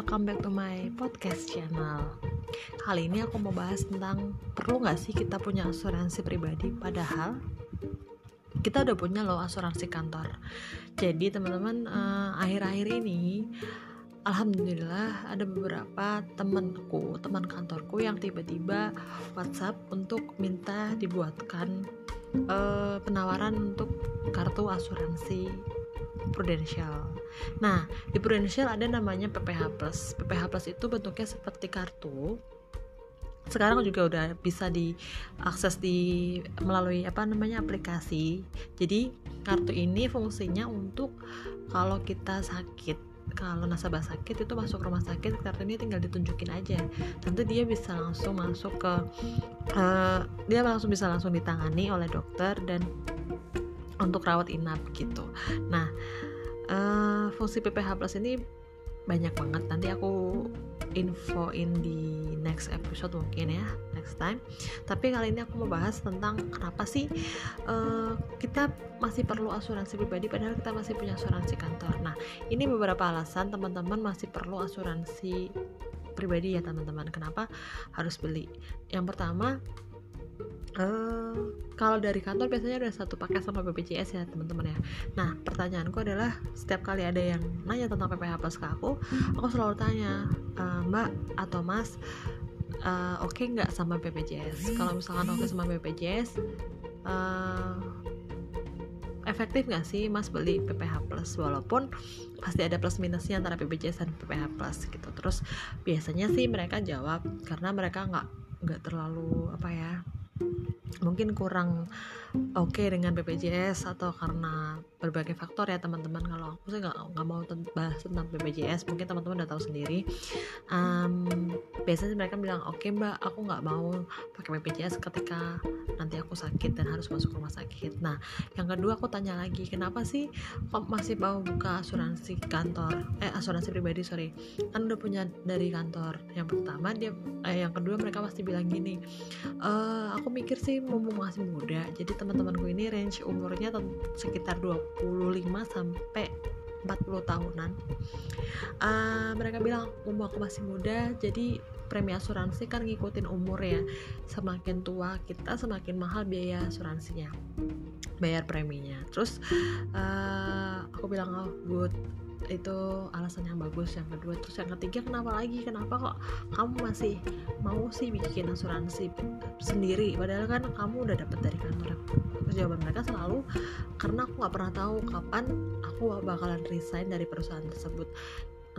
welcome back to my podcast channel. Kali ini aku mau bahas tentang perlu nggak sih kita punya asuransi pribadi? Padahal kita udah punya loh asuransi kantor. Jadi teman-teman uh, akhir-akhir ini Alhamdulillah ada beberapa temanku, teman kantorku yang tiba-tiba WhatsApp untuk minta dibuatkan uh, penawaran untuk kartu asuransi prudensial. Nah, di prudensial ada namanya PPH Plus. PPH Plus itu bentuknya seperti kartu. Sekarang juga udah bisa diakses di melalui apa namanya aplikasi. Jadi, kartu ini fungsinya untuk kalau kita sakit kalau nasabah sakit itu masuk rumah sakit kartu ini tinggal ditunjukin aja tentu dia bisa langsung masuk ke uh, dia langsung bisa langsung ditangani oleh dokter dan untuk rawat inap gitu. Nah uh, fungsi PPH Plus ini banyak banget. Nanti aku infoin di next episode mungkin ya next time. Tapi kali ini aku mau bahas tentang kenapa sih uh, kita masih perlu asuransi pribadi padahal kita masih punya asuransi kantor. Nah ini beberapa alasan teman-teman masih perlu asuransi pribadi ya teman-teman. Kenapa? Harus beli. Yang pertama Uh, kalau dari kantor biasanya ada satu paket sama BPJS ya teman-teman ya. Nah pertanyaanku adalah setiap kali ada yang nanya tentang PPH Plus ke aku, aku selalu tanya e, Mbak atau Mas, uh, oke okay nggak sama BPJS? Kalau misalkan oke okay sama BPJS, uh, efektif nggak sih Mas beli PPH Plus? Walaupun pasti ada plus minusnya antara BPJS dan PPH Plus gitu. Terus biasanya sih mereka jawab karena mereka nggak nggak terlalu apa ya mungkin kurang oke okay dengan BPJS atau karena berbagai faktor ya teman-teman. Kalau aku sih nggak nggak mau bahas tentang BPJS mungkin teman-teman udah tahu sendiri. Um, biasanya mereka bilang oke okay, mbak aku nggak mau pakai BPJS ketika nanti aku sakit dan harus masuk rumah sakit. Nah yang kedua aku tanya lagi kenapa sih kok masih mau buka asuransi kantor? Eh asuransi pribadi sorry. Kan udah punya dari kantor yang pertama dia eh, yang kedua mereka pasti bilang gini e, aku mikir sih mumpung masih muda jadi teman-temanku ini range umurnya sekitar 25 sampai 40 tahunan. Uh, mereka bilang umur aku masih muda jadi premi asuransi kan ngikutin umur ya. Semakin tua kita semakin mahal biaya asuransinya bayar preminya. Terus uh, aku bilang oh good. Itu alasan yang bagus. Yang kedua terus yang ketiga kenapa lagi? Kenapa kok kamu masih mau sih bikin asuransi sendiri? Padahal kan kamu udah dapet dari kantor. Terus jawaban mereka selalu karena aku nggak pernah tahu kapan aku bakalan resign dari perusahaan tersebut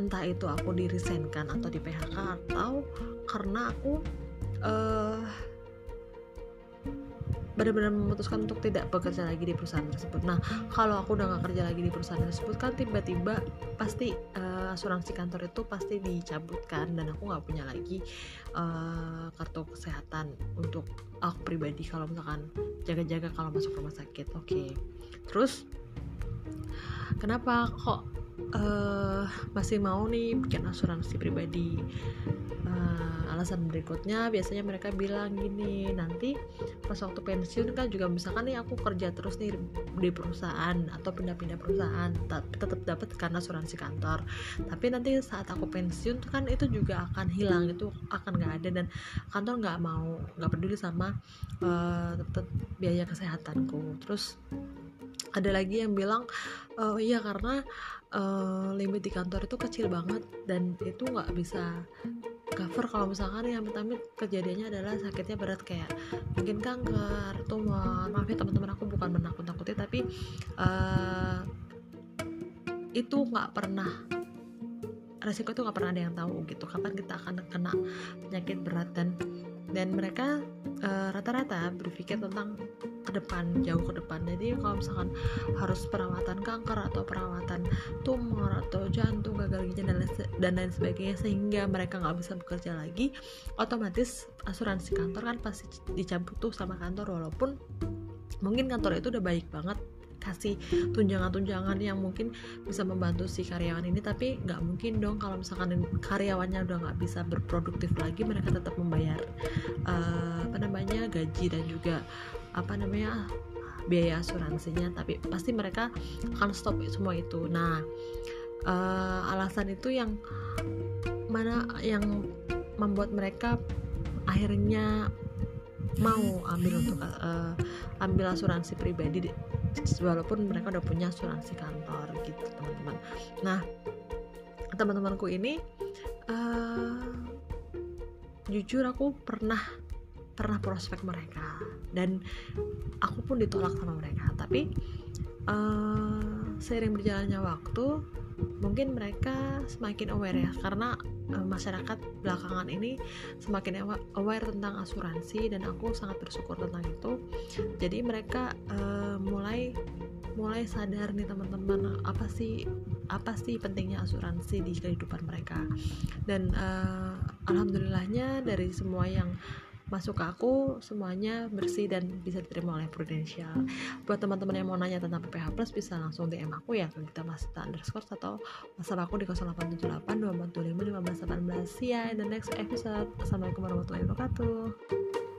entah itu aku di kan atau di PHK atau karena aku uh, benar-benar memutuskan untuk tidak bekerja lagi di perusahaan tersebut. Nah, kalau aku udah gak kerja lagi di perusahaan tersebut kan tiba-tiba pasti uh, asuransi kantor itu pasti dicabutkan dan aku nggak punya lagi uh, kartu kesehatan untuk aku pribadi kalau misalkan jaga-jaga kalau masuk rumah sakit. Oke, okay. terus kenapa kok uh, masih mau nih bikin asuransi pribadi? Uh, alasan berikutnya biasanya mereka bilang gini nanti pas waktu pensiun kan juga misalkan nih aku kerja terus nih di perusahaan atau pindah-pindah perusahaan tetap dapat karena asuransi kantor tapi nanti saat aku pensiun kan itu juga akan hilang itu akan nggak ada dan kantor nggak mau nggak peduli sama uh, biaya kesehatanku terus ada lagi yang bilang oh iya karena uh, limit di kantor itu kecil banget dan itu nggak bisa cover kalau misalkan yang pertama kejadiannya adalah sakitnya berat kayak mungkin kanker, tumor. Maaf ya teman-teman aku bukan menakut-nakuti tapi uh, itu nggak pernah resiko itu nggak pernah ada yang tahu gitu kapan kita akan kena penyakit berat dan dan mereka eh, rata-rata uh, berpikir tentang ke depan jauh ke depan. Jadi kalau misalkan harus perawatan kanker atau perawatan tumor atau jantung gagal ginjal dan, dan lain sebagainya sehingga mereka nggak bisa bekerja lagi otomatis asuransi kantor kan pasti dicabut tuh sama kantor walaupun mungkin kantor itu udah baik banget kasih tunjangan-tunjangan yang mungkin bisa membantu si karyawan ini tapi nggak mungkin dong kalau misalkan karyawannya udah nggak bisa berproduktif lagi mereka tetap membayar uh, apa namanya gaji dan juga apa namanya biaya asuransinya. Tapi pasti mereka akan stop semua itu. Nah uh, alasan itu yang mana yang membuat mereka akhirnya mau ambil untuk uh, ambil asuransi pribadi walaupun mereka udah punya asuransi kantor gitu teman-teman. Nah teman-temanku ini uh, jujur aku pernah pernah prospek mereka. Dan aku pun ditolak sama mereka. Tapi uh, seiring berjalannya waktu mungkin mereka semakin aware ya karena uh, masyarakat belakangan ini semakin aware tentang asuransi dan aku sangat bersyukur tentang itu. Jadi mereka uh, mulai mulai sadar nih teman-teman apa sih apa sih pentingnya asuransi di kehidupan mereka. Dan uh, alhamdulillahnya dari semua yang masuk ke aku semuanya bersih dan bisa diterima oleh Prudential. Buat teman-teman yang mau nanya tentang PPH Plus bisa langsung DM aku ya kita mas underscore atau WhatsApp aku di 0878 245 1518 see ya in the next episode. Assalamualaikum warahmatullahi wabarakatuh